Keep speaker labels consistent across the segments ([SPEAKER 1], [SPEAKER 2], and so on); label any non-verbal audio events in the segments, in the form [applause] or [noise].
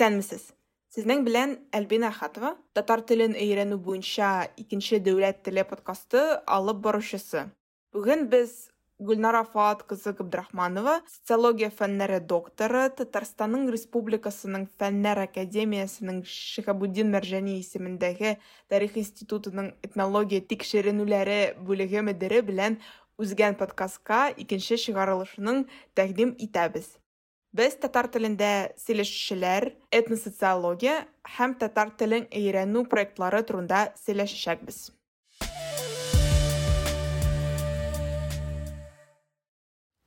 [SPEAKER 1] Исәнмесез? Сезнең белән Альбина Хатова, татар телен өйрәнү буенча икенче дәүләт теле подкасты алып баручысы. Бүген без Гүлнар Афат кызы Габдрахманова, социология фәннәре докторы, Татарстанның Республикасының Фәннәр академиясының Шихабуддин Мәрҗани исемендәге Тарих институтының этнология тикшеренүләре бүлеге мөдире белән үзгән подкастка икенче чыгарылышының тәкъдим итәбез. Без татар телендә сөйләшүчеләр, этносоциология һәм татар телен өйрәнү проектлары турында сөйләшәчәкбез.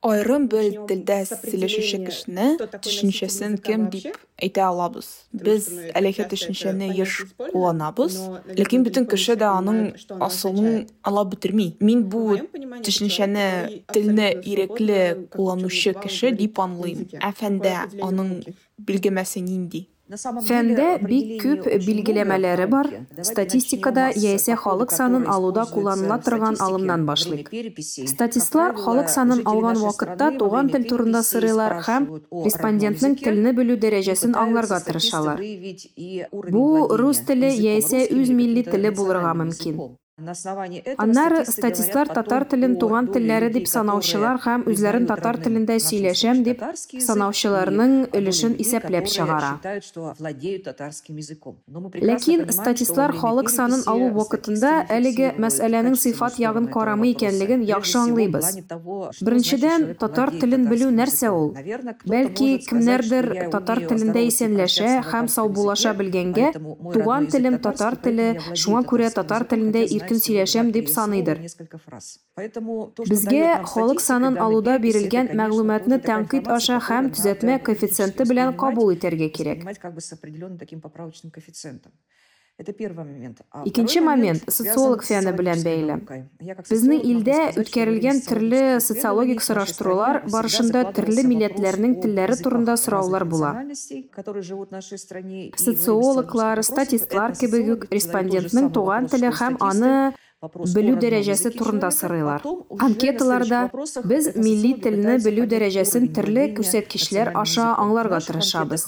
[SPEAKER 1] Айрым бер телдә сөйләшүче кешене төшенчәсен кем дип әйтә алабыз. Без әлеге төшенчәне еш кулланабыз, ләкин бөтен кеше дә аның асылын ала бетерми. Мин бу төшенчәне телне ирекле кулланучы кеше дип аңлыйм. Әфәндә аның билгемәсе нинди?
[SPEAKER 2] Фәндә бик күп билгеләмәләре бар. Статистикада яисә халык санын алуда кулланыла торган алымнан башлыйк. Статистлар халык санын алган вакытта туган тел турында сорыйлар һәм респондентның телне белү дәрәҗәсен аңларга тырышалар. Бу рус теле яисә үз милли теле булырга мөмкин. Аннары статистлар татар телен туган телләре дип санаучылар һәм үзләрен татар телендә сөйләшәм дип санаучыларның өлешен исәпләп чыгара. Ләкин статистлар халык санын алу вакытында әлеге мәсьәләнең сыйфат ягын карамый икәнлеген яхшы аңлыйбыз. Беренчедән, татар телен белү нәрсә ул? Бәлки кемнәрдер татар телендә исәнләшә һәм саубулаша белгәнгә, туган телем татар теле, шуңа күрә татар телендә иркен сөйләшәм дип саныйдыр. Безгә халык санын алуда бирелгән мәгълүматны тәнкыйть аша һәм төзәтмә коэффициенты белән кабул итәргә кирәк. Икенче момент. Социолог фәне белән бәйле. Безнең илдә үткәрелгән төрле социологик сораштырулар барышында төрле милләтләрнең телләре турында сораулар була. Социологлар, статистлар кебек үк респондентның туган теле һәм аны белү дәрәҗәсе турында сорыйлар. Анкеталарда без милли телне белү дәрәҗәсен төрле күрсәткечләр аша аңларга тырышабыз.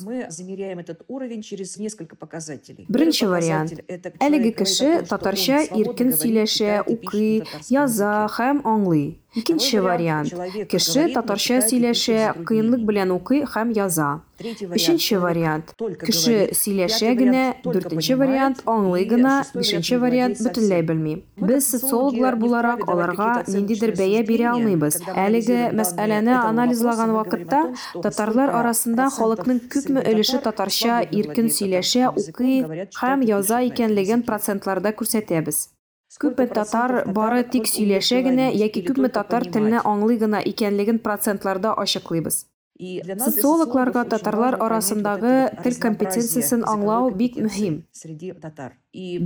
[SPEAKER 2] Беренче вариант. Әлеге кеше татарча иркен сөйләшә, укый, яза һәм аңлый. Икенче вариант. Кеше татарча сөйләшә, кыенлык белән укый һәм яза. Өченче вариант. Кеше сөйләшә генә, дүртенче вариант аңлый гына, бишенче вариант бөтенләй белми. Без социологлар буларак аларга ниндидер бәя бирә алмыйбыз. Әлеге мәсьәләне анализлаган вакытта татарлар арасында халыкның күпме өлеше татарча иркен сөйләшә, укый һәм яза икәнлеген процентларда күрсәтәбез. Күпме татар бары тик сөйләшә генә яки күпме татар телне аңлый гына икәнлеген процентларда ачыклыйбыз. Социологларга татарлар арасындагы тел компетенциясын аңлау бик мөһим.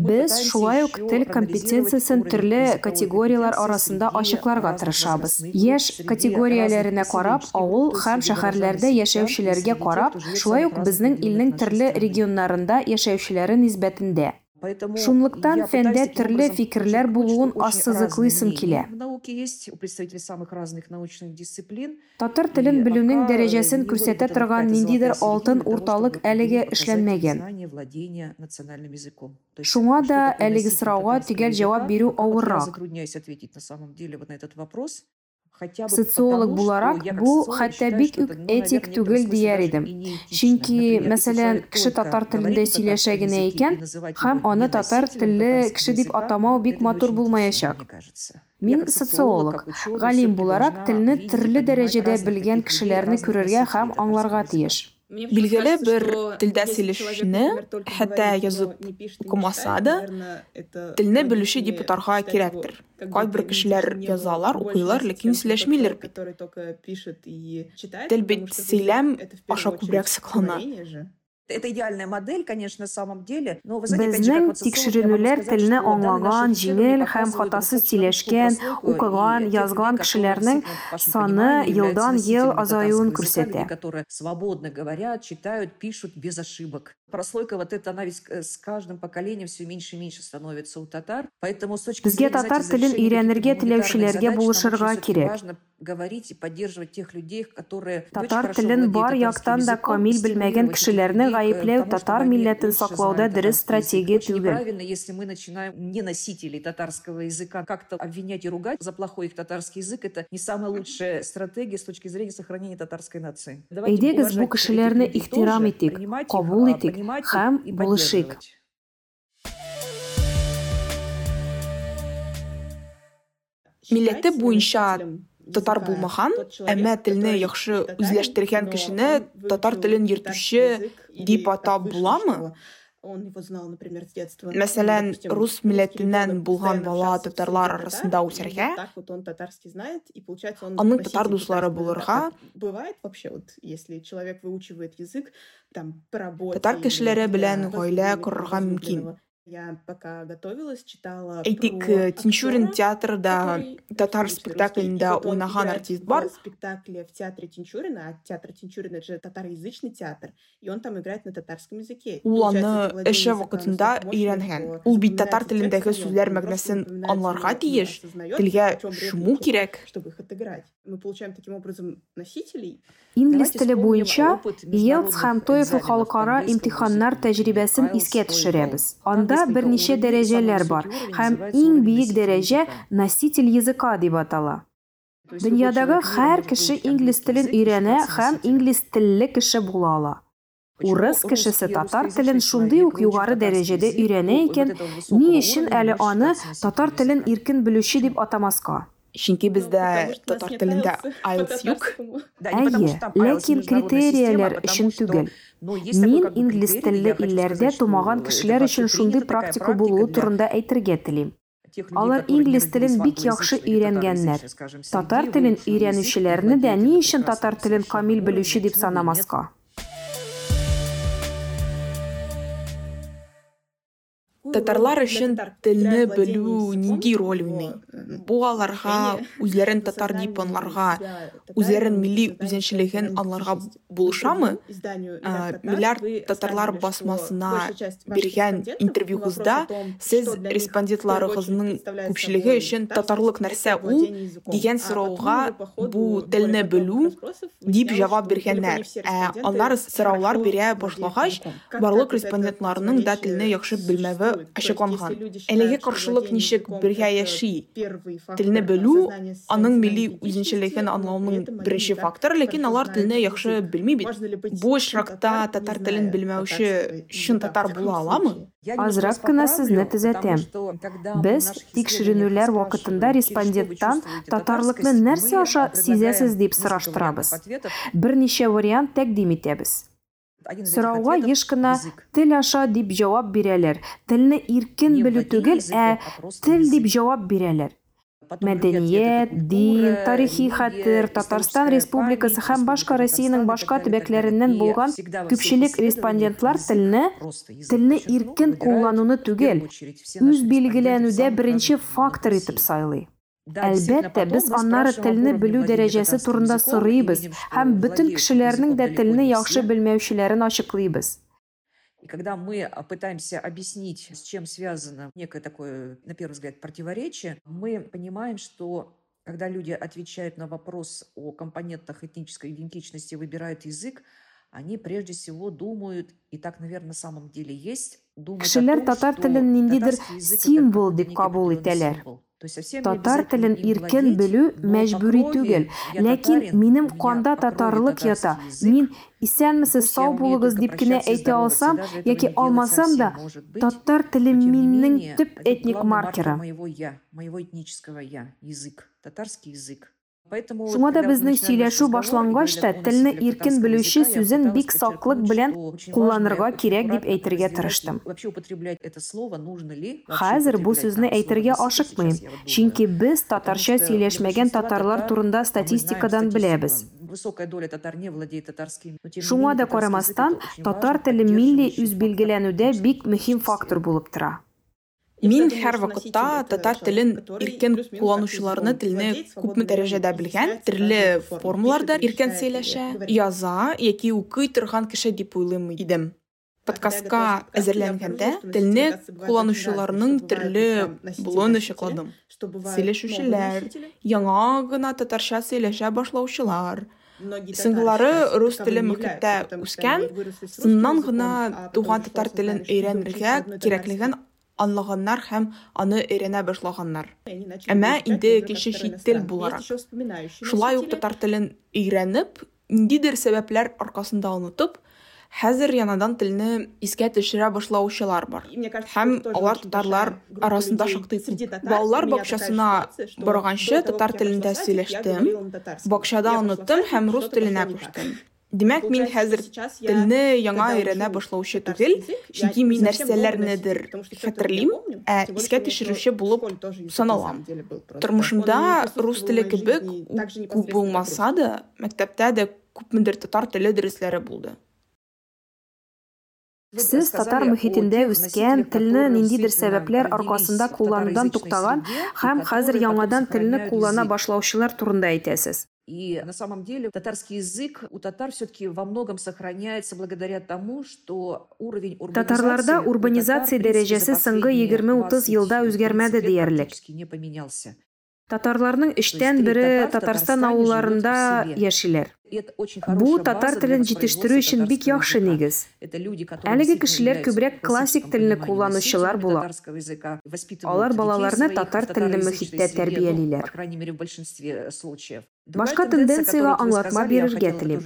[SPEAKER 2] Без шулай ук тел компетенциясын төрле категориялар арасында ачыкларга тырышабыз. Яшь категорияләренә карап, авыл һәм шәһәрләрдә яшәүчеләргә карап, шулай ук безнең илнең төрле регионнарында яшәүчеләре нисбәтендә. Шунлыктан фәндә төрле фикерләр булуын ассызыклыйсым килә. Татар телен белүнең дәрәҗәсен күрсәтә торган ниндидер алтын урталык әлегә эшләнмәгән. Шуңа да әлеге сорауга төгәл җавап бирү авыррак. Социолог буларак, бу хәтта бик үк этик түгел дияр идем. Чөнки, мәсәлән, кеше татар телендә сөйләшә генә икән, һәм аны татар телле кеше дип атамау бик матур булмаячак. Мин социолог, галим буларак телне төрле дәрәҗәдә белгән кешеләрне күрергә һәм аңларга тиеш.
[SPEAKER 1] Билгеле бер телдә сөйләшүчене, хәтта язып укымаса да, телне белүче дип атарга кирәктер. Кайбер кешеләр язалар, укыйлар, ләкин сөйләшмиләр бит. Тел бит сөйләм аша күбрәк саклана.
[SPEAKER 3] Это идеальная модель, конечно, самом деле. Но, вы
[SPEAKER 2] знаете, Безнең тикшеренүләр телне аңлаган, җиңел һәм хатасыз сөйләшкән, укыган, язган кешеләрнең саны елдан ел азаюын күрсәтә.
[SPEAKER 3] Которые свободно говорят, читают, пишут без ошибок. Прослойка вот эта, она ведь с каждым поколением все меньше и меньше становится у татар. Поэтому с точки
[SPEAKER 2] Безгә татар телен өйрәнергә теләүчеләргә булышырга кирәк.
[SPEAKER 3] Говорить и поддерживать тех людей, которые
[SPEAKER 2] Татар телен бар яктан да камил белмәгән кешеләрне гаепләү татар милләтен саклауда дөрес стратегия түгел.
[SPEAKER 3] Неправильно, если мы начинаем не носителей татарского языка как-то обвинять и ругать за плохой их татарский язык, это не самая лучшая стратегия с точки зрения сохранения татарской нации.
[SPEAKER 2] Әйдәгез бу кешеләрне ихтирам итик, кабул итик һәм булышыйк.
[SPEAKER 1] Милләте буенча татар булмаган, әмма телне яхшы үзләштергән кешене татар телен йөртүче дип атап буламы?
[SPEAKER 4] Он его знал, например, с детства.
[SPEAKER 1] Мәсәлән, рус милләтеннән булган бала татарлар арасында үсәргә,
[SPEAKER 4] Так вот он татарский знает, и получается он...
[SPEAKER 1] Аның татар дуслары булырга.
[SPEAKER 4] Бывает вообще, вот, если человек выучивает язык, там, по работе...
[SPEAKER 1] Татар кешеләре белән гаилә корырга мөмкин.
[SPEAKER 4] Я пока готовилась, читала
[SPEAKER 1] Әйтик,
[SPEAKER 4] про
[SPEAKER 1] Тинчурин театрда татар уйнаган
[SPEAKER 4] играет
[SPEAKER 1] артист бар.
[SPEAKER 4] спектакле в театре Тинчурина, а театр Тинчурина это же татароязычный театр, и он там играет на татарском языке.
[SPEAKER 1] Ул аны
[SPEAKER 4] владение
[SPEAKER 1] эше вакытында өйрәнгән. Ул бит татар телендәге сүзләр мәгънәсен
[SPEAKER 4] запоминается
[SPEAKER 1] аңларга тиеш. Телгә
[SPEAKER 4] чём
[SPEAKER 1] шуму кирәк.
[SPEAKER 4] чтобы их отыграть. Мы получаем таким образом носителей,
[SPEAKER 2] Инглиз теле буенча IELTS һәм TOEFL халыкара имтиханнар тәҗрибәсен искә төшерәбез. Анда берничә дәрәҗәләр бар һәм иң биек дәрәҗә носитель языка дип атала. Дөньядагы һәр кеше инглиз телен өйрәнә һәм инглиз телле кеше була ала. Урыс кешесе татар телен шундый ук югары дәрәҗәдә өйрәнә икән, ни өчен әле аны татар телен иркен белүче дип атамаска?
[SPEAKER 4] Что нас
[SPEAKER 1] татар телендә
[SPEAKER 4] IELTS
[SPEAKER 1] юк.
[SPEAKER 2] Әйе, ләкин критерияләр өчен түгел. Мин инглиз телле илләрдә тумаган кешеләр өчен шундый практика булуы турында әйтергә телим. Алар инглиз телен бик яхшы өйрәнгәннәр. Татар телен өйрәнүчеләрне дә ни өчен татар телен камил белүче дип санамаска?
[SPEAKER 1] Татарлар өчен телне белү нинди роль? [laughs] Бу аларга үзләрен татар дип аңларга, үзләрен милли үзенчәлеген аңларга булышамы? Миллиард татарлар басмасына биргән интервьюгызда сез респондентларыгызның күпчелеге өчен татарлык нәрсә ул дигән сорауга бу телне белү дип җавап биргәннәр. Ә аннары сораулар бирә башлагач, барлык респондентларның да телне яхшы белмәве ачыкланган. Әлеге каршылык ничек бергә яши? Телне белү аның милли үзенчәлеген аңлауның беренче факторы, ләкин алар телне яхшы белми бит. Бу очракта татар телен белмәүче чын татар була аламы?
[SPEAKER 2] Азрак кына сезне төзәтәм. Без тикшеренүләр вакытында респонденттан татарлыкны нәрсә аша сизәсез дип сораштырабыз. Берничә вариант тәкъдим итәбез. Сорауга еш кына тел аша дип җавап бирәләр. Телне иркен белү түгел, ә тел дип җавап бирәләр. Мәдәният, дин, тарихи хәтер, Татарстан Республикасы һәм башка Россиянең башка төбәкләреннән булган күпчелек респондентлар телне телне иркен куллануны түгел, үз билгеләнүдә беренче фактор итеп сайлый. Әлбәттә, без аннары телне белү дәрәҗәсе турында сорыйбыз һәм бөтен кешеләрнең дә телне яхшы белмәүчеләрен ачыклыйбыз.
[SPEAKER 3] И когда мы а, пытаемся объяснить, с чем связано некое такое, на первый взгляд, противоречие, мы понимаем, что когда люди отвечают на вопрос о компонентах этнической идентичности, выбирают язык, они прежде всего думают, и так, наверное, на самом деле есть, думают о том,
[SPEAKER 2] татар
[SPEAKER 3] что
[SPEAKER 2] телен ниндидер символ дип кабул итәләр. Татар телен иркен белү
[SPEAKER 3] но
[SPEAKER 2] мәҗбүри түгел, ләкин минем канда
[SPEAKER 3] крови
[SPEAKER 2] татарлык ята. Мин исәнмесез, сау булыгыз дип кенә әйтә алсам, яки алмасам да, татар теле
[SPEAKER 3] менее,
[SPEAKER 2] төп этник маркеры.
[SPEAKER 3] моего я, моего этнического я, язык, татарский язык.
[SPEAKER 2] Шуңа да безнең сөйләшү башлангач та телне иркен белүче сүзен бик саклык
[SPEAKER 3] подчеркнуть,
[SPEAKER 2] белән кулланырга кирәк дип
[SPEAKER 3] аккуратно
[SPEAKER 2] әйтергә тырыштым. Хәзер бу сүзне әйтергә ашыкмыйм, чөнки без
[SPEAKER 3] Потому
[SPEAKER 2] татарча
[SPEAKER 3] что для
[SPEAKER 2] сөйләшмәгән татарлар
[SPEAKER 3] татар,
[SPEAKER 2] турында статистикадан беләбез.
[SPEAKER 3] Не
[SPEAKER 2] Шуңа да карамастан, татар теле милли
[SPEAKER 3] поддерживающий
[SPEAKER 2] үз
[SPEAKER 3] фактор
[SPEAKER 2] билгеләнүдә
[SPEAKER 3] в
[SPEAKER 2] бик мөһим фактор булып тора.
[SPEAKER 1] Мин һәр вакытта татар телен иркен кулланучыларны телне күпме дәрәҗәдә белгән, төрле формаларда иркен сөйләшә, яза яки укый торган кеше дип уйлыйм идем. Подкастка әзерләнгәндә телне кулланучыларның төрле булуын ачыкладым. Сөйләшүчеләр, яңа гына татарча сөйләшә башлаучылар, Соңгылары рус теле мөхиттә үскән, сыннан гына туган татар телен өйрәнергә кирәклеген аңлаганнар һәм аны өйрәнә башлаганнар. Әмма инде кеше чит тел буларак. Шулай ук татар телен өйрәнеп, ниндидер сәбәпләр аркасында онытып, хәзер янадан телне искә төшерә башлаучылар бар. Һәм алар татарлар арасында шактый Балалар бакчасына барганчы татар телендә сөйләштем. Бакчада оныттым һәм рус теленә күчтем. Димәк, мин хәзер телне яңа өйрәнә башлаучы түгел, чөнки мин нәрсәләрнедер хәтерлим, ә искә төшерүче булып саналам. Тормышымда рус теле кебек күп булмаса да, мәктәптә дә күпмедер татар теле дәресләре булды.
[SPEAKER 2] Сез татар мөхитендә үскән, телне ниндидер сәбәпләр аркасында кулланудан туктаган һәм хәзер яңадан телне куллана башлаучылар турында әйтәсез.
[SPEAKER 3] И на самом деле татарский язык у татар все-таки во многом сохраняется благодаря тому, что уровень урбанизации...
[SPEAKER 2] Татарларда урбанизация дәрәҗәсе соңгы 20-30 елда
[SPEAKER 3] не поменялся.
[SPEAKER 2] Татарларның эштән бере Татарстан авылларында яшиләр. Бу татар телен җитештерү өчен бик яхшы нигез. Әлеге кешеләр күбрәк классик телне кулланучылар була. Алар балаларны татар телле мөхиттә тәрбиялиләр. Башка тенденцияга аңлатма бирергә телим.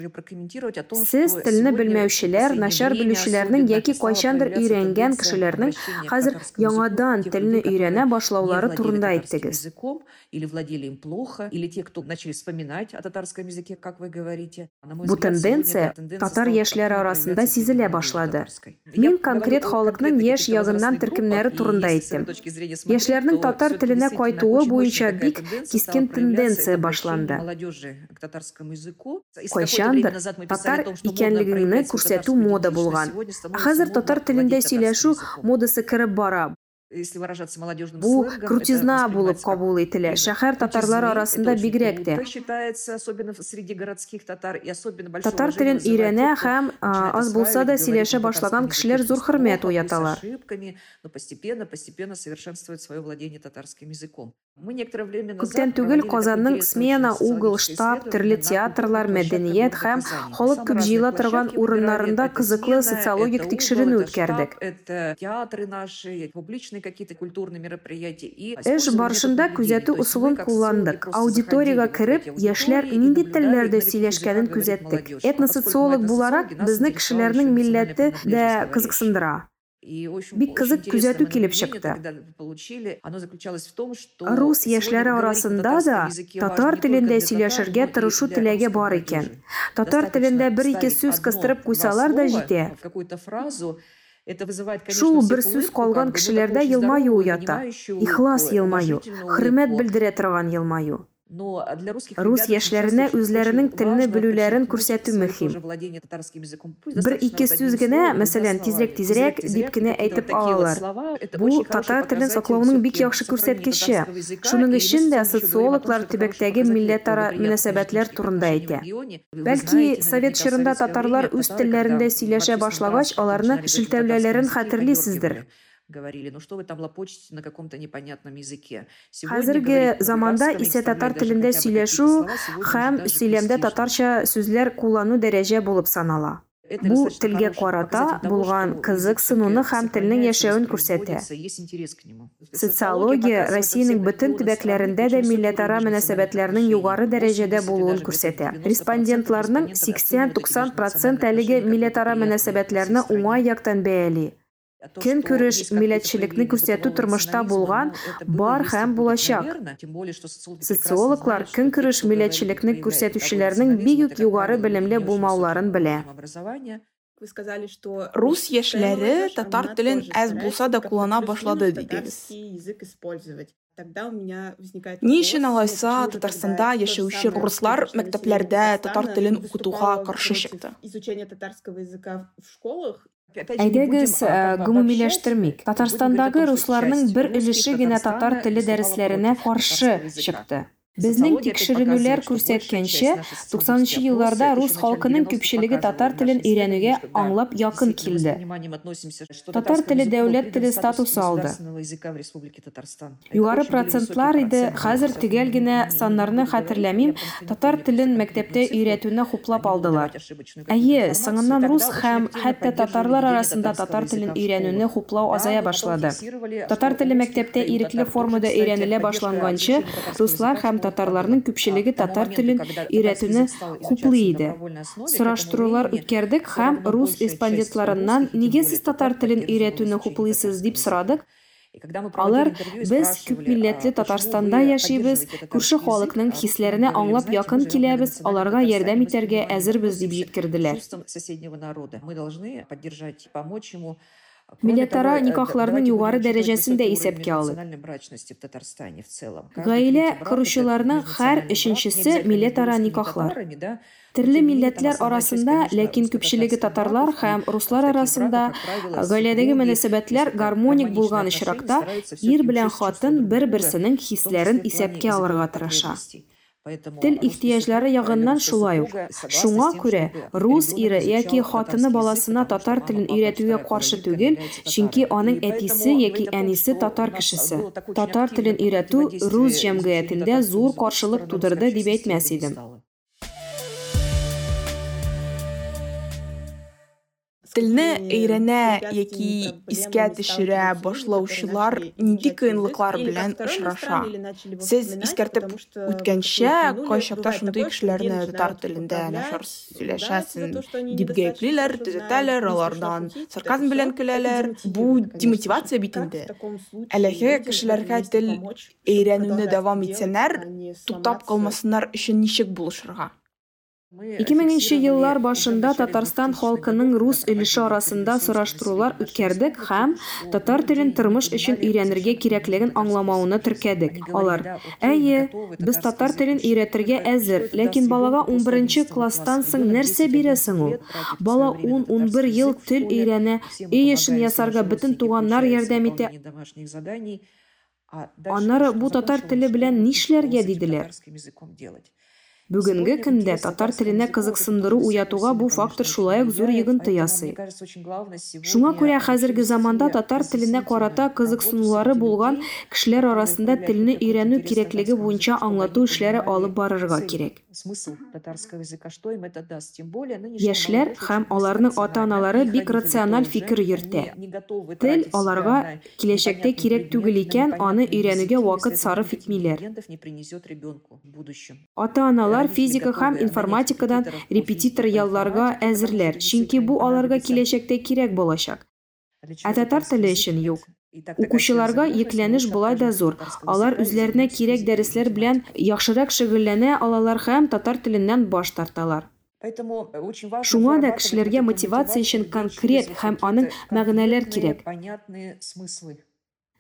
[SPEAKER 2] Сез телне белмәүчеләр, начар белүчеләрнең яки кайчандыр өйрәнгән кешеләрнең хәзер яңадан телне өйрәнә башлаулары турында әйттегез.
[SPEAKER 3] Или владели им плохо, или те, кто начали вспоминать о татарском языке, как вы говорите.
[SPEAKER 2] Бу тенденция татар яшьләре арасында сизелә башлады. Мин конкрет халыкның яшь ягыннан төркемнәре турында әйттем. Яшьләрнең татар теленә кайтуы буенча бик кискен тенденция башланды. Кайчандыр татар икәнлегеңне күрсәтү мода булган. Хәзер татар телендә сөйләшү модасы кереп бара.
[SPEAKER 3] Если выражаться молодежным
[SPEAKER 2] Бу крутизна булып кабул ителә. Шәһәр татарлары арасында бигрәк тә.
[SPEAKER 3] Считается особенно среди городских татар и особенно
[SPEAKER 2] Татар телен өйрәнә һәм аз булса да сөйләшә башлаган кешеләр зур хөрмәт уяталар.
[SPEAKER 3] Но постепенно, постепенно совершенствует свое владение татарским языком. Мы некоторое время назад
[SPEAKER 2] Күптән түгел Казанның смена, угыл, штаб, төрле театрлар, мәдәният һәм халык күп җыела торган урыннарында кызыклы социологик тикшеренү үткәрдек.
[SPEAKER 3] Это театры наши, публичные какие-то культурные мероприятия. И
[SPEAKER 2] Эш барышында күзәтү усулын кулландык. Аудиториягә кереп, яшьләр нинди телләрдә сөйләшкәнен күзәттек. Этносоциолог буларак, безне кешеләрнең милләте дә кызыксындыра. Бик кызык күзәтү килеп чыкты. Рус яшьләре арасында да татар телендә сөйләшергә тырышу теләге бар икән. Татар телендә бер-ике сүз кыстырып куйсалар да җитә. Шул бер сүз калган кешеләрдә елмаю уята. Ихлас елмаю, хөрмәт белдерә торган елмаю. Рус яшьләренә үзләренең телне белүләрен күрсәтү мөһим. Бер-ике сүз генә, мәсәлән, тизрәк-тизрәк дип кенә әйтеп алалар. Бу татар телен саклауның бик яхшы күрсәткече. Шуның өчен дә социологлар төбәктәге милләтара мөнәсәбәтләр турында әйтә. Бәлки, совет чорында татарлар үз телләрендә сөйләшә башлагач, аларны шелтәләүләрен хәтерлисездер.
[SPEAKER 3] Говорили, ну что вы там лопочете на каком-то непонятном языке.
[SPEAKER 2] Хәзерге заманда исә татар телендә сөйләшү һәм сөйләмдә татарча сүзләр куллану дәрәҗә булып санала. Бу телгә карата булган кызык сынуны һәм телнең яшәвен күрсәтә. Социология Россиянең бөтен төбәкләрендә дә милләтара мөнәсәбәтләрнең югары дәрәҗәдә булуын күрсәтә. Респондентларның 80-90% әлеге милләтара мөнәсәбәтләрне уңай яктан бәяли. Көн күреш милләтчелекне күрсәтү тормышта булган, бар һәм булачак. Социологлар көн күреш милләтчелекне күрсәтүчеләрнең бик үк югары белемле булмауларын белә.
[SPEAKER 4] Вы сказали, что
[SPEAKER 1] Рус яшьләре татар телен әз булса да куллана башлады дидегез.
[SPEAKER 4] язык использовать. Тогда у меня возникает
[SPEAKER 1] Ни өчен алайса Татарстанда яшәүче руслар мәктәпләрдә татар телен укытуга каршы чыкты.
[SPEAKER 4] Изучения татарского языка в школах
[SPEAKER 2] Әйдәгез гомумиләштермик. Татарстандагы русларның бер өлеше генә татар теле дәресләренә каршы чыкты. Безнең тикшеренүләр күрсәткәнчә, 90нчы елларда рус халкының күпчелеге татар телен өйрәнүгә аңлап якын килде. Татар теле дәүләт теле статусы алды. Югары процентлар иде, хәзер төгәл генә саннарны хәтерләмим, татар телен мәктәптә өйрәтүне хуплап алдылар. Әйе, соңыннан рус һәм хәтта татарлар арасында татар телен өйрәнүне хуплау азая башлады. Татар теле мәктәптә ирекле формада өйрәнелә башланганчы, руслар һәм татарларның күпчелеге татар телен өйрәтүне хуплый иде. Сораштырулар үткәрдек һәм рус респондентларыннан нигә сез татар телен өйрәтүне хуплыйсыз дип сорадык. Алар без күп милләтле Татарстанда яшибез, күрше халыкның хисләренә аңлап якын киләбез, аларга ярдәм итәргә әзербез дип җиткерделәр. Никахларның югары дәрәҗәсен дә исәпкә алып. Гаилә коручыларның һәр өченчесе милләтара никахлар. Төрле милләтләр арасында, ләкин күпчелеге татарлар һәм руслар арасында гаиләдәге мөнәсәбәтләр гармоник булган очракта ир белән хатын бер-берсенең хисләрен исәпкә алырга тырыша. Тел ихтияҗлары ягыннан шулай ук. Шуңа күрә рус ире яки хатыны баласына татар телен өйрәтүгә каршы түгел, чөнки аның әтисе яки әнисе татар кешесе. Татар телен өйрәтү рус җәмгыятендә зур каршылык тудырды дип әйтмәс идем.
[SPEAKER 1] Телне өйрәнә яки искә төшерә башлаучылар нинди кыенлыклар белән очраша? Сез искәртеп үткәнчә, кайчакта шундый кешеләрне татар телендә начар сөйләшәсен дип гаеплиләр, төзәтәләр, алардан сарказм белән көләләр. Бу демотивация бит инде. Әлеге кешеләргә тел өйрәнүне дәвам итсәләр, туктап калмасыннар өчен ничек булышырга?
[SPEAKER 2] 2000 еллар башында Татарстан халкының рус өлеше арасында сораштырулар үткәрдек һәм татар телен тормыш өчен өйрәнергә кирәклеген аңламауны теркәдек. Алар: "Әйе, без татар телен өйрәтергә әзер, ләкин балага 11 класстан соң нәрсә бирәсең ул? Бала 10-11 ел тел өйрәнә, өй эшен ясарга бөтен туганнар ярдәм итә. Аннары бу татар теле белән нишләргә диделәр?" Бүгенге көндә татар теленә кызыксындыру уятуга бу фактор шулай ук зур йогынты ясый. Шуңа күрә хәзерге заманда татар теленә карата кызыксынулары булган кешеләр арасында телне өйрәнү кирәклеге буенча аңлату эшләре алып барырга кирәк. Яшьләр һәм аларның ата-аналары бик рациональ фикер йөртә. Тел аларга киләчәктә кирәк түгел икән, аны өйрәнүгә вакыт сарыф итмиләр. Ата-аналар Алар физика һәм информатикадан репетитор ялларга әзерләр, чөнки бу аларга киләчәктә кирәк булачак. Ә татар теле өчен юк. Укучыларга йөкләнеш булай да зур. Алар үзләренә кирәк дәресләр белән яхшырак шөгыльләнә алалар һәм татар теленнән баш тарталар. Шуңа да кешеләргә мотивация өчен конкрет һәм аның мәгънәләр кирәк.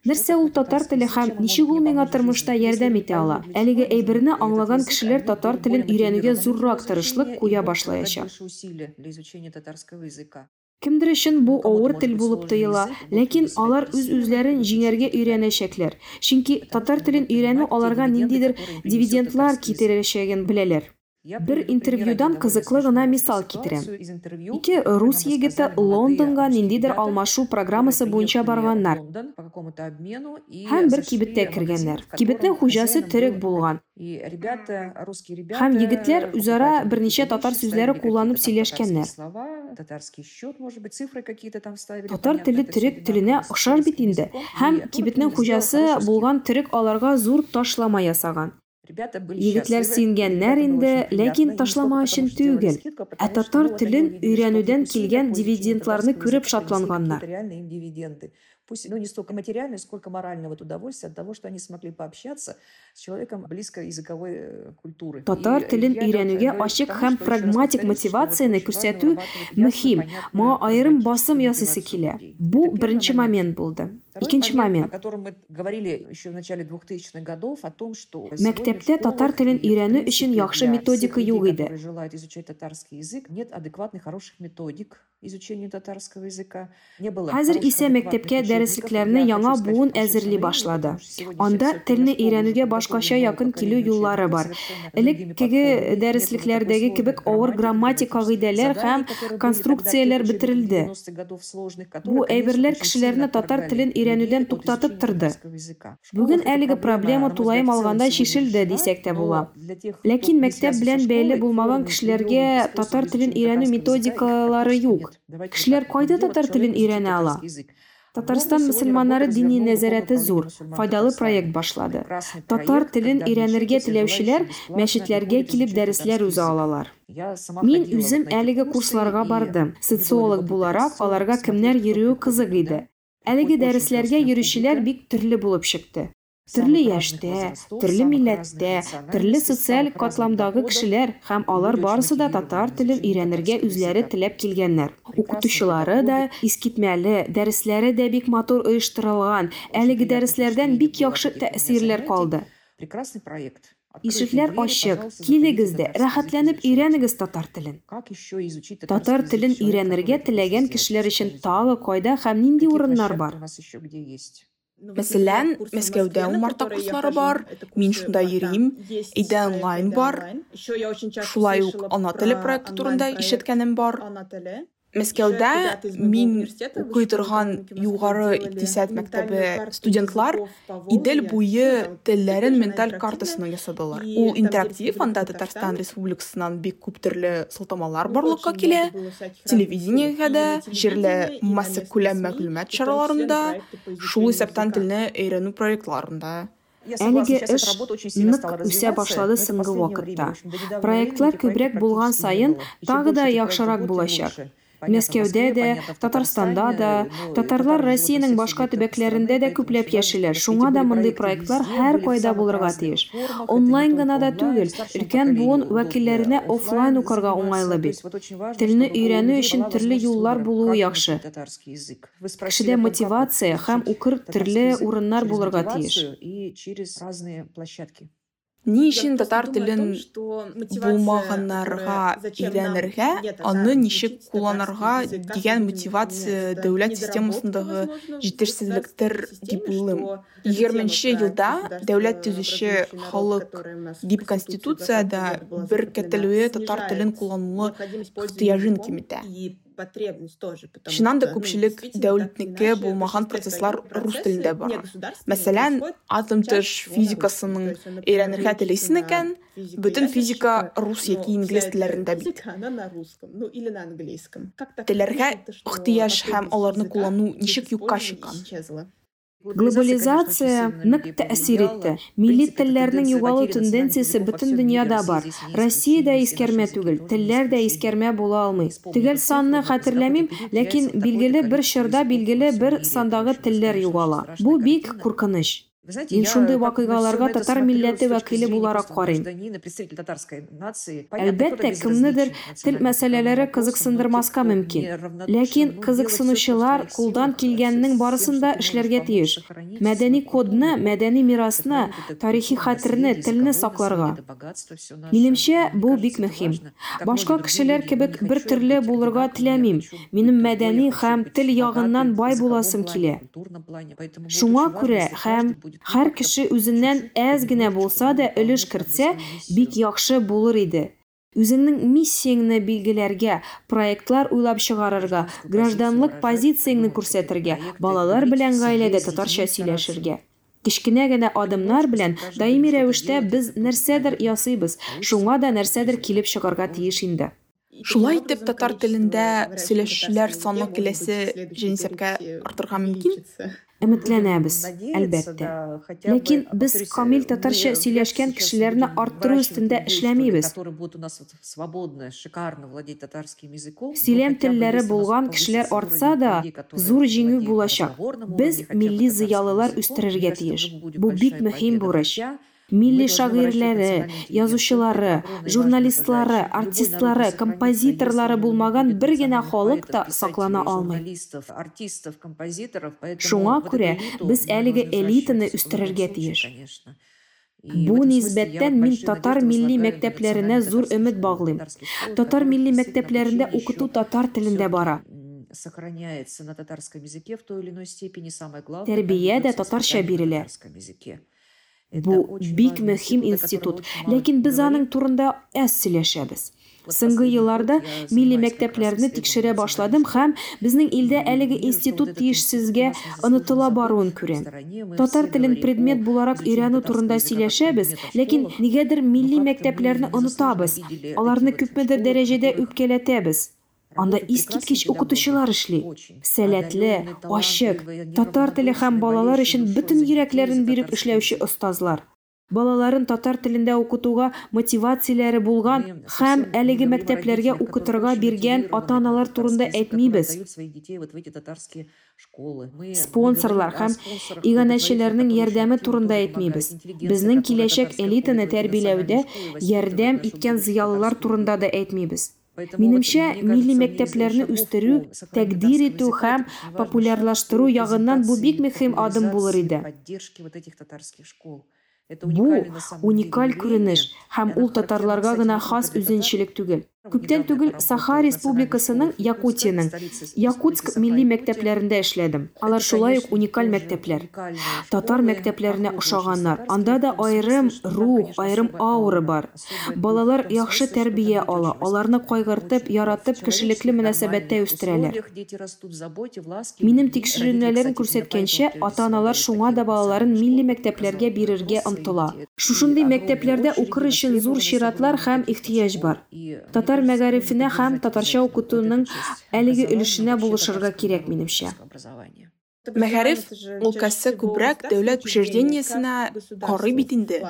[SPEAKER 2] Нәрсә ул татар теле һәм ничек ул миңа тормышта ярдәм итә ала? Әлеге әйберне аңлаган кешеләр татар телен өйрәнүгә зуррак тырышлык куя башлаячак. Кемдер өчен бу авыр тел булып тоела, ләкин алар үз үзләрен җиңәргә өйрәнәчәкләр. Чөнки татар телен өйрәнү аларга ниндидер дивидендлар китерәчәген беләләр. Бер интервьюдан кызыклы гына мисал китерәм. Ике рус егете Лондонга ниндидер алмашу программасы буенча барганнар. Һәм бер кибеттә кергәннәр. Кибетнең хуҗасы төрек булган. Һәм егетләр үзара берничә татар сүзләре кулланып сөйләшкәннәр. Татар теле төрек теленә охшар бит инде. Һәм кибетнең хуҗасы булган төрек аларга зур ташлама ясаган. Егетләр сөенгәннәр инде, ләкин ташлама өчен түгел, ә татар телен өйрәнүдән килгән дивидендларны күреп шатланганнар.
[SPEAKER 3] Пусть, ну, не столько материальное, сколько моральное вот удовольствие от того, что они смогли пообщаться с человеком близкой языковой э, культуры.
[SPEAKER 2] Татар телен өйрәнүгә ачык һәм прагматик мотивацияны күрсәтү мөһим. Моңа аерым басым ясыйсы килә. Бу беренче момент булды. Икенче момент.
[SPEAKER 3] О котором мы говорили еще в начале 2000-х годов, о том, что
[SPEAKER 2] Мәктәптә татар телен өйрәнү өчен яхшы методика юк иде.
[SPEAKER 3] которые желают изучать татарский язык, нет адекватных, хороших методик изучению татарского языка. Не было
[SPEAKER 2] Хәзер
[SPEAKER 3] хороших,
[SPEAKER 2] исә
[SPEAKER 3] адекватных
[SPEAKER 2] мәктәпкә
[SPEAKER 3] учебников
[SPEAKER 2] дәреслекләрне
[SPEAKER 3] для,
[SPEAKER 2] яңа
[SPEAKER 3] хочу сказать,
[SPEAKER 2] буын
[SPEAKER 3] общественного
[SPEAKER 2] әзерли
[SPEAKER 3] мнения,
[SPEAKER 2] башлады.
[SPEAKER 3] потому что сегодня
[SPEAKER 2] Анда
[SPEAKER 3] общество
[SPEAKER 2] телне
[SPEAKER 3] полностью
[SPEAKER 2] өйрәнүгә
[SPEAKER 3] подготовлено
[SPEAKER 2] башкача
[SPEAKER 3] новое
[SPEAKER 2] якын килү
[SPEAKER 3] поколение
[SPEAKER 2] юллары
[SPEAKER 3] учебников
[SPEAKER 2] бар.
[SPEAKER 3] совершенно
[SPEAKER 2] Элек
[SPEAKER 3] другими
[SPEAKER 2] теге
[SPEAKER 3] подходами. Нет
[SPEAKER 2] дәреслекләрдәге
[SPEAKER 3] было такой
[SPEAKER 2] кебек
[SPEAKER 3] сложной
[SPEAKER 2] авыр
[SPEAKER 3] грамматики,
[SPEAKER 2] грамматик кагыйдәләр
[SPEAKER 3] задания,
[SPEAKER 2] һәм
[SPEAKER 3] которые были
[SPEAKER 2] конструкцияләр
[SPEAKER 3] тогда в учебниках
[SPEAKER 2] бетерелде.
[SPEAKER 3] 90-х годов сложных,
[SPEAKER 2] Бу
[SPEAKER 3] которые, конечно,
[SPEAKER 2] әйберләр
[SPEAKER 3] очень
[SPEAKER 2] кешеләрне
[SPEAKER 3] сильно
[SPEAKER 2] татар
[SPEAKER 3] отторгали
[SPEAKER 2] телен туктатып торды.
[SPEAKER 3] В
[SPEAKER 2] Бүген
[SPEAKER 3] школах эта
[SPEAKER 2] әлеге проблема алганда шишелде
[SPEAKER 3] решена,
[SPEAKER 2] дисәк тә
[SPEAKER 3] но
[SPEAKER 2] була. Ләкин мәктәп белән бәйле булмаган
[SPEAKER 3] формы,
[SPEAKER 2] кешеләргә татар телен
[SPEAKER 3] изучения
[SPEAKER 2] өйрәнү методикалары юк. Кешеләр кайда
[SPEAKER 3] делать,
[SPEAKER 2] татар телен
[SPEAKER 3] изучит
[SPEAKER 2] өйрәнә ала? Татарстан мөселманнары дини
[SPEAKER 3] развернула
[SPEAKER 2] нәзарәте
[SPEAKER 3] управление
[SPEAKER 2] зур, файдалы проект башлады. Татар телен
[SPEAKER 3] когда
[SPEAKER 2] өйрәнергә теләүчеләр мәчетләргә килеп дәресләр
[SPEAKER 3] язык.
[SPEAKER 2] алалар. Мин үзем әлеге курсларга бардым. Социолог буларак, аларга кемнәр йөрүе кызык иде.
[SPEAKER 3] да.
[SPEAKER 2] Әлеге
[SPEAKER 3] Очень
[SPEAKER 2] дәресләргә
[SPEAKER 3] толстая
[SPEAKER 2] йөрүчеләр
[SPEAKER 3] публика.
[SPEAKER 2] бик төрле булып чыкты.
[SPEAKER 3] Самых
[SPEAKER 2] Төрле
[SPEAKER 3] разных
[SPEAKER 2] яшьтә,
[SPEAKER 3] возрастов,
[SPEAKER 2] төрле
[SPEAKER 3] самых
[SPEAKER 2] милләттә,
[SPEAKER 3] разных
[SPEAKER 2] төрле
[SPEAKER 3] национальностей,
[SPEAKER 2] социаль
[SPEAKER 3] самых разных
[SPEAKER 2] катламдагы
[SPEAKER 3] доходов.
[SPEAKER 2] кешеләр һәм алар
[SPEAKER 3] Люди очень
[SPEAKER 2] барысы да
[SPEAKER 3] мотивированы
[SPEAKER 2] татар телен
[SPEAKER 3] изучением
[SPEAKER 2] өйрәнергә
[SPEAKER 3] татарского
[SPEAKER 2] үзләре
[SPEAKER 3] языка.
[SPEAKER 2] теләп килгәннәр.
[SPEAKER 3] Прекрасные
[SPEAKER 2] Укытучылары да
[SPEAKER 3] педагоги.
[SPEAKER 2] искитмәле, дәресләре дә бик матур оештырылган. Әлеге
[SPEAKER 3] приятно
[SPEAKER 2] дәресләрдән
[SPEAKER 3] впечатление
[SPEAKER 2] бик
[SPEAKER 3] было
[SPEAKER 2] яхшы
[SPEAKER 3] от этих
[SPEAKER 2] тәэсирләр
[SPEAKER 3] занятий.
[SPEAKER 2] калды.
[SPEAKER 3] Прекрасный проект. Открытые
[SPEAKER 2] Ишекләр
[SPEAKER 3] двери,
[SPEAKER 2] ачык,
[SPEAKER 3] пожалуйста,
[SPEAKER 2] килегез
[SPEAKER 3] заходите,
[SPEAKER 2] дә,
[SPEAKER 3] татарский язык
[SPEAKER 2] рәхәтләнеп
[SPEAKER 3] изучайте.
[SPEAKER 2] өйрәнегез татар телен.
[SPEAKER 3] Как еще изучить
[SPEAKER 2] Татар
[SPEAKER 3] татарский
[SPEAKER 2] телен
[SPEAKER 3] язык? Человек,
[SPEAKER 2] өйрәнергә
[SPEAKER 3] который
[SPEAKER 2] теләгән
[SPEAKER 3] хочет
[SPEAKER 2] кешеләр
[SPEAKER 3] сделать
[SPEAKER 2] өчен
[SPEAKER 3] в жизни.
[SPEAKER 2] тагы кайда һәм нинди
[SPEAKER 3] Какие
[SPEAKER 2] урыннар
[SPEAKER 3] площадки
[SPEAKER 2] бар?
[SPEAKER 3] у нас еще где есть?
[SPEAKER 1] Мәсәлән, Мәскәүдә умарта курслары бар, мин шунда йөрим, өйдә онлайн бар. Шулай ук ана теле проекты турында ишеткәнем бар. Мәскәүдә мин укый торган югары икътисад мәктәбе студентлар Идел буе телләрен менталь картасына ясадылар. Ул интерактив, анда Татарстан Республикасыннан бик күп төрле сылтамалар барлыкка килә. Телевидениегә дә, җирле масса күләм мәгълүмат чараларында, шул исәптән телне өйрәнү проектларында.
[SPEAKER 2] Әлеге эш нык үсә башлады соңгы вакытта. Проектлар күбрәк булган сайын тагы да яхшырак булачак.
[SPEAKER 3] Понятно, в
[SPEAKER 2] Татарстанда да, татарлар Россиянең
[SPEAKER 3] живут
[SPEAKER 2] башка төбәкләрендә дә күпләп яшиләр. Шуңа да мондый проектлар һәр кайда булырга тиеш. Онлайн гына да түгел, өлкән буын вәкилләренә офлайн укырга уңайлы бит. Телне өйрәнү өчен төрле юллар булуы яхшы. Кешедә мотивация һәм укыр төрле урыннар булырга тиеш.
[SPEAKER 3] И через разные площадки.
[SPEAKER 1] Ни өчен татар телен булмаганнарга өйрәнергә, аны ничек кулланырга дигән мотивация дәүләт системасындагы җитешсезлектер дип уйлыйм. 20 елда дәүләт төзүче халык дип конституциядә беркетелүе татар телен куллануы ихтыяжын киметә. Чыннан да күпчелек дәүләтнеке булмаган процесслар рус телендә бара. Мәсәлән, атом тыш физикасының өйрәнергә телисен икән, бөтен физика рус яки инглиз телләрендә бит. Телләргә ихтыяж һәм аларны куллану ничек юкка чыккан?
[SPEAKER 2] Глобализация нык тәэсир итте. Милли телләрнең югалу тенденциясе бөтен дөньяда бар. Россиядә искәрмә түгел, телләр дә искәрмә була алмый. Төгәл санны хәтерләмим, ләкин билгеле бер чорда билгеле бер сандагы телләр югала. Бу бик куркыныч. Мин шундый вакыйгаларга татар милләте вәкиле буларак карыйм. Әлбәттә, кемнедер тел мәсьәләләре кызыксындырмаска мөмкин. Ләкин кызыксынучылар кулдан килгәннең
[SPEAKER 3] всё,
[SPEAKER 2] барысында
[SPEAKER 3] что
[SPEAKER 2] эшләргә тиеш. Мәдәни кодны, мәдәни мирасны, тарихи хәтерне, телне сакларга. Минемчә, бу бик мөһим. Башка кешеләр кебек бер төрле булырга теләмим. Минем мәдәни һәм тел ягыннан бай буласым килә. Шуңа күрә һәм һәр кеше үзеннән әз генә булса да өлеш кертсә, бик яхшы булыр иде. Үзеңнең миссияңны билгеләргә, проектлар уйлап чыгарырга, гражданлык позицияңны күрсәтергә, балалар белән гаиләдә татарча сөйләшергә. Кичкенә генә адымнар белән даими рәвештә без нәрсәдер ясыйбыз, шуңа да нәрсәдер килеп чыгарга тиеш инде.
[SPEAKER 1] Шулай итеп, татар телендә сөйләшүләр саны киләсе җенисәпкә артырга мөмкин.
[SPEAKER 3] Надеяться,
[SPEAKER 2] әлбәттә. Ләкин без камил татарча сөйләшкән кешеләрне арттыру өстендә эшләмибез. Сөйләм телләре булган кешеләр артса да, зур җиңү булачак. Без милли зыялылар үстерергә тиеш. Бу бик мөһим бурыч. Милли шагыйрьләре язучылары журналистлары артистлары композиторлары булмаган бер генә халык та саклана алмый шуңа күрә без әлеге элитаны үстерергә тиеш Бу нисбәттән мин татар милли мәктәпләренә зур өмет баглыйм. Татар милли мәктәпләрендә укыту татар телендә бара.
[SPEAKER 3] сохраняется на татарском языке в той или иной степени. Самое главное,
[SPEAKER 2] Тәрбия дә татарча бирелә. Бу бик мөһим институт, ләкин без аның турында әз сөйләшәбез. Соңгы елларда милли мәктәпләрне тикшерә башладым һәм безнең илдә әлеге институт тиешсезгә онытыла баруын күрәм. Татар телен предмет буларак өйрәнү турында сөйләшәбез, ләкин нигәдер милли мәктәпләрне онытабыз. Аларны күпмедер дәрәҗәдә үпкәләтәбез. Анда искиткеч укытучылар эшли. Сәләтле, ачык, татар теле һәм балалар өчен бөтен йөрәкләрен биреп эшләүче остазлар. Балаларын татар телендә укытуга мотивацияләре булган һәм әлеге мәктәпләргә укытырга биргән ата-аналар турында әйтмибез. Спонсорлар һәм иганәчеләрнең ярдәме турында әйтмибез. Безнең киләчәк элитаны тәрбияләүдә ярдәм иткән зыялылар турында да әйтмибез. Минемчә, милли мәктәпләрне үстерү, тәкъдир итү һәм популярлаштыру ягыннан бу бик мөһим адым булыр иде. Бу уникаль күренеш һәм ул татарларга гына хас үзенчәлек түгел. Күптән түгел Саха Республикасының Якутияның Якутск милли мәктәпләрендә эшләдем. Алар шулай ук уникаль мәктәпләр. Татар мәктәпләренә ошаганнар. Анда да айрым рух, айрым аура бар. Балалар яхшы тәрбия ала, аларны кайгыртып, яратып, кешелекле мөнәсәбәттә үстерәләр. Минем тикшеренүләрем күрсәткәнчә, ата-аналар шуңа да балаларын милли мәктәпләргә бирергә омтыла. Шушындый мәктәпләрдә укыр өчен зур чиратлар һәм ихтыяҗ бар. Татар татар мәгарифенә һәм татарча укытуның әлеге өлешенә булышырга кирәк минемчә.
[SPEAKER 1] Мәгариф өлкәсе күбрәк дәүләт учреждениесенә карый бит инде.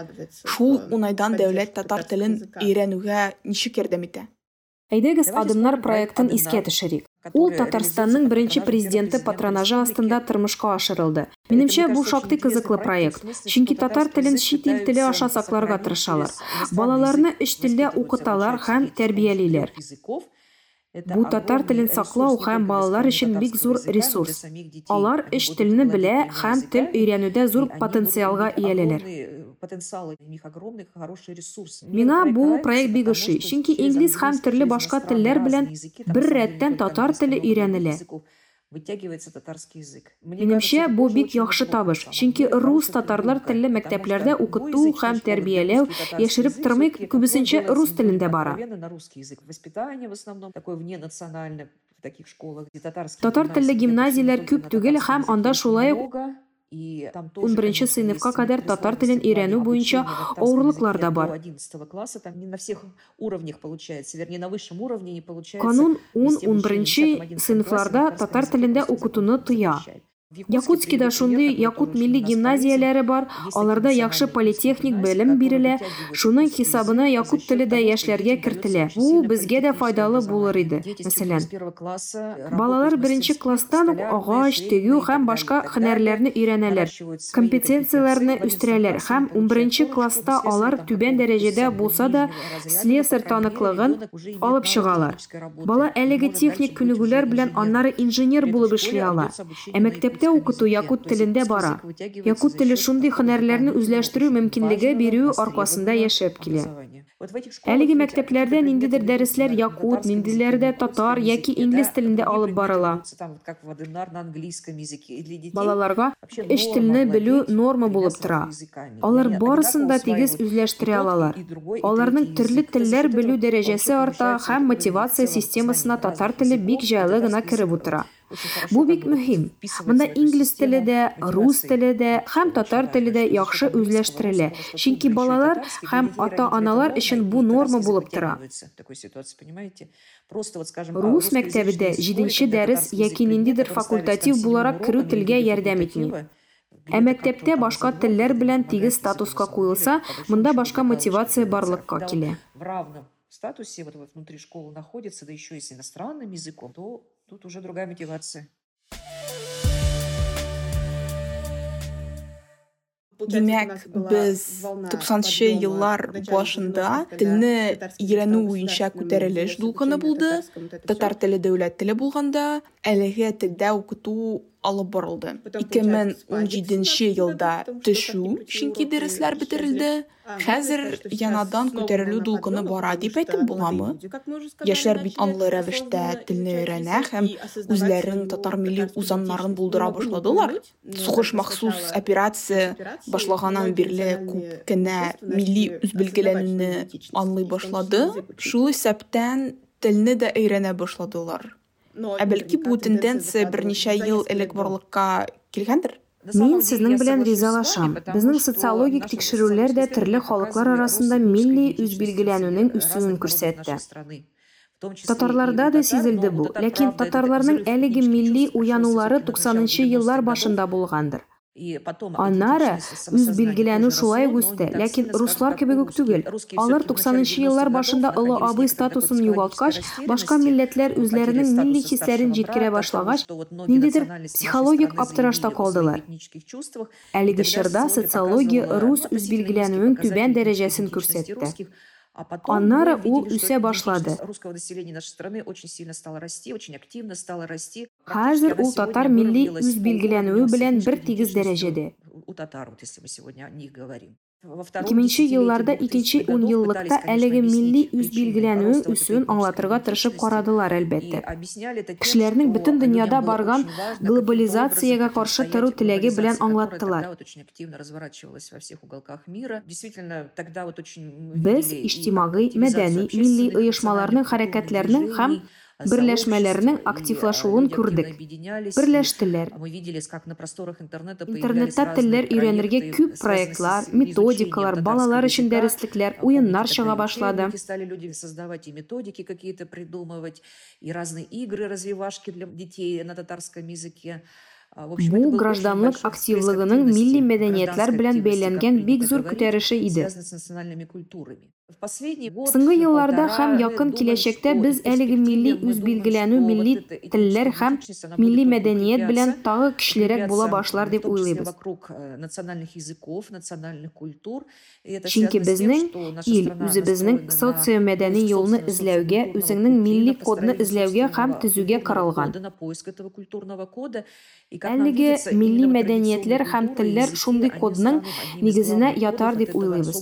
[SPEAKER 1] Шул уңайдан дәүләт татар телен өйрәнүгә ничек ярдәм итә?
[SPEAKER 2] Әйдәгез адымнар проектын искә төшерик. Ул Татарстанның беренче президенты патронажы астында тормышка ашырылды. Минемчә, бу шактый кызыклы проект, чөнки татар телен чит ил теле аша сакларга тырышалар. Балаларны өч телдә укыталар һәм тәрбиялиләр. Бу татар телен саклау һәм балалар өчен бик зур ресурс. Алар өч телне белә һәм тел өйрәнүдә зур потенциалга ияләләр. Миңа бу проект бик ошый, чөнки инглиз һәм төрле башка телләр белән бер рәттән татар теле өйрәнелә.
[SPEAKER 3] вытягивается татарский язык.
[SPEAKER 2] Минемчә, бу бик яхшы табыш, чөнки рус татарлар телле мәктәпләрдә укыту һәм тәрбияләү яшереп тормый, күбесенчә рус телендә бара.
[SPEAKER 3] на русский язык. Воспитание в основном такое вненациональное в таких школах, где татарский.
[SPEAKER 2] Татар телле гимназияләр күп түгел һәм анда шулай ук
[SPEAKER 3] Тоже
[SPEAKER 2] 11 сыйныфка кадәр татар телен өйрәнү буенча авырлыклар да бар.
[SPEAKER 3] 11 класса там не на всех уровнях получается, вернее на высшем уровне не получается.
[SPEAKER 2] Канун
[SPEAKER 3] везде
[SPEAKER 2] 10-11
[SPEAKER 3] обучение.
[SPEAKER 2] сыйныфларда татар телендә укытуны тыя. Якутскида шундый Якут милли гимназияләре бар, аларда яхшы политехник белем бирелә, шуның хисабына Якут теле дә яшьләргә кертелә. Бу безгә дә файдалы булыр иде. Мәсәлән, балалар беренче класстан ук агач, тегү һәм башка һөнәрләрне өйрәнәләр. Компетенцияләрне үстерәләр һәм 11 класста алар түбән дәрәҗәдә булса да слесарь таныклыгын алып чыгалар. Бала әлеге техник күнегүләр белән аннары инженер булып эшли ала. Ә мәктәптә укыту якут телендә бара. Якут теле шундый һөнәрләрне үзләштерү мөмкинлеге бирү аркасында яшәп килә. Әлеге мәктәпләрдә ниндидер дәресләр якут, ниндиләрдә татар яки инглиз телендә алып барыла. Балаларга эш телне белү норма булып тора. Алар барысын да тигез үзләштерә алалар. Аларның төрле телләр белү дәрәҗәсе арта һәм мотивация системасына татар теле бик җайлы гына кереп утыра. Бу бик мөһим. Монда инглиз теле дә, рус теле дә һәм татар теле дә яхшы үзләштерелә. Чөнки балалар һәм ата-аналар өчен бу норма булып тора. Рус мәктәбендә 7 дәрес яки ниндидер факультатив буларак керү телгә ярдәм итми. Ә мәктәптә башка телләр белән тигез статуска куелса, монда башка мотивация барлыкка килә.
[SPEAKER 3] в равном статусе вот внутри школы находится, да еще и с иностранным языком, то тут уже другая мотивация.
[SPEAKER 1] Демәк, без 90-нчы еллар башында телне өйрәнү буенча күтәрелеш дулкыны булды. Татар теле дәүләт теле булганда, әлеге телдә укыту алып барылды 2017 елда төшү чөнки дәресләр бетерелде хәзер янадан күтәрелү дулкыны бара дип әйтеп буламы? яшьләр бит анлы рәвештә телне өйрәнә һәм үзләрен татар милли узаннарын булдыра башладылар. сугыш махсус операция башлаганнан бирле күп кенә милли үзбелгеләнүне аңлый башлады. шул исәптән телне дә өйрәнә башладылар. Ә бәлки бу тенденция берничә ел элек барлыкка килгәндер
[SPEAKER 2] Мин сезнең белән ризалашам. Безнең социологик тикшерүләр дә төрле халыклар арасында милли үзбилгеләнүнең үсүен күрсәтте. Татарларда да сизелде бу, ләкин татарларның әлеге милли уянулары 90-нчы еллар башында булгандыр. Аннары үз билгеләнү шулай үсте, ләкин руслар кебек үк түгел. Алар 90-нчы еллар башында олы абый статусын югалткач, башка милләтләр үзләренең милли хисләрен җиткерә башлагач, ниндидер психологик аптырашта калдылар. Әлеге чорда социология рус үз билгеләнүнең түбән дәрәҗәсен күрсәтте. Аннары ул үсә башлады.
[SPEAKER 3] Населения нашей страны очень сильно стало расти, очень активно стало расти.
[SPEAKER 2] Хәзер ул татар милли үз билгеләнүе белән бер тигез дәрәҗәдә.
[SPEAKER 3] У татар, вот если мы сегодня о них говорим.
[SPEAKER 2] 2000 елларда икенче унъеллыкта әлеге милли үз билгеләнүе үсүен аңлатырга тырышып карадылар әлбәттә. Кешеләрнең бөтен дөньяда барган глобализациягә каршы тору теләге белән аңлаттылар. Без иҗтимагый, мәдәни, милли оешмаларның хәрәкәтләрне һәм берләшмәләрнең активлашуын күрдек. Берләштеләр. Интернетта телләр өйрәнергә күп проектлар, методикалар, балалар өчен дәреслекләр, уеннар чыга башлады.
[SPEAKER 3] Стали люди создавать и методики какие-то придумывать, и разные игры, развивашки для детей на татарском языке.
[SPEAKER 2] Бу гражданлык активлыгының милли мәдәниятләр белән бәйләнгән бик зур күтәреше иде. Соңгы елларда һәм якын киләчәктә без әлеге милли үз билгеләнү, милли телләр һәм милли мәдәният белән тагы көчлерәк була башлар дип уйлыйбыз. Чөнки безнең ил үзебезнең социомәдәни юлны эзләүгә, үзеңнең милли кодны эзләүгә һәм төзүгә каралган. Әлеге милли мәдәниятләр һәм телләр шундый кодның нигезенә ятар дип уйлыйбыз.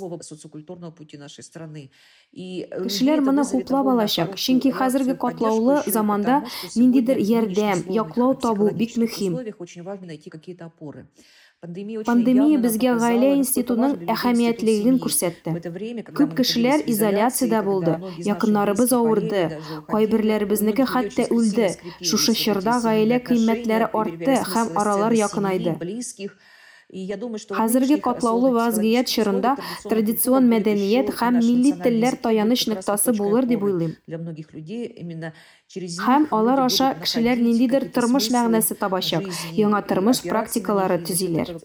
[SPEAKER 2] Кешеләр моны хуплап алачак, чөнки хәзерге катлаулы заманда ниндидер ярдәм, яклау табу бик мөһим. Пандемия безгә гаилә институтының әһәмиятлеген күрсәтте. Күп кешеләр изоляциядә булды, якыннарыбыз авырды, кайберләребезнеке хәтта үлде. Шушы чорда гаилә кыйммәтләре артты һәм аралар якынайды. Хәзерге катлаулы вазгыять чорында традицион мәдәният һәм милли телләр таяныч ноктасы булыр дип уйлыйм. Һәм алар аша кешеләр ниндидер тормыш мәгънәсе табачак, яңа тормыш практикалары төзиләр.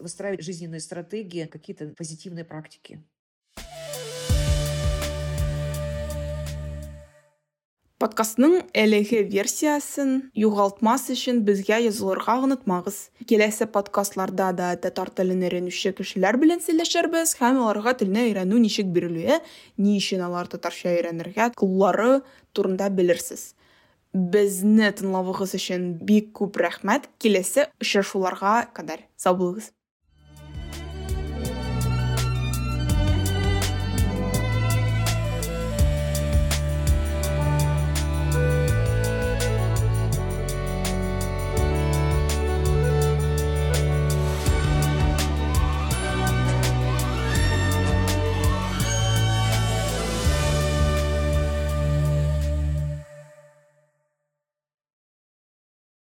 [SPEAKER 1] Подкастның әлеге версиясын юғалтмас өчен безгә язылырга онытмагыз. Киләсе подкастларда да татар телен өйрәнүче кешеләр белән сөйләшербез һәм аларга телне өйрәнү ничек бирелүе, ни өчен алар татарча өйрәнергә куллары турында белерсез. Безне тыңлавыгыз өчен бик күп рәхмәт. Киләсе очрашуларга кадәр сау булыгыз.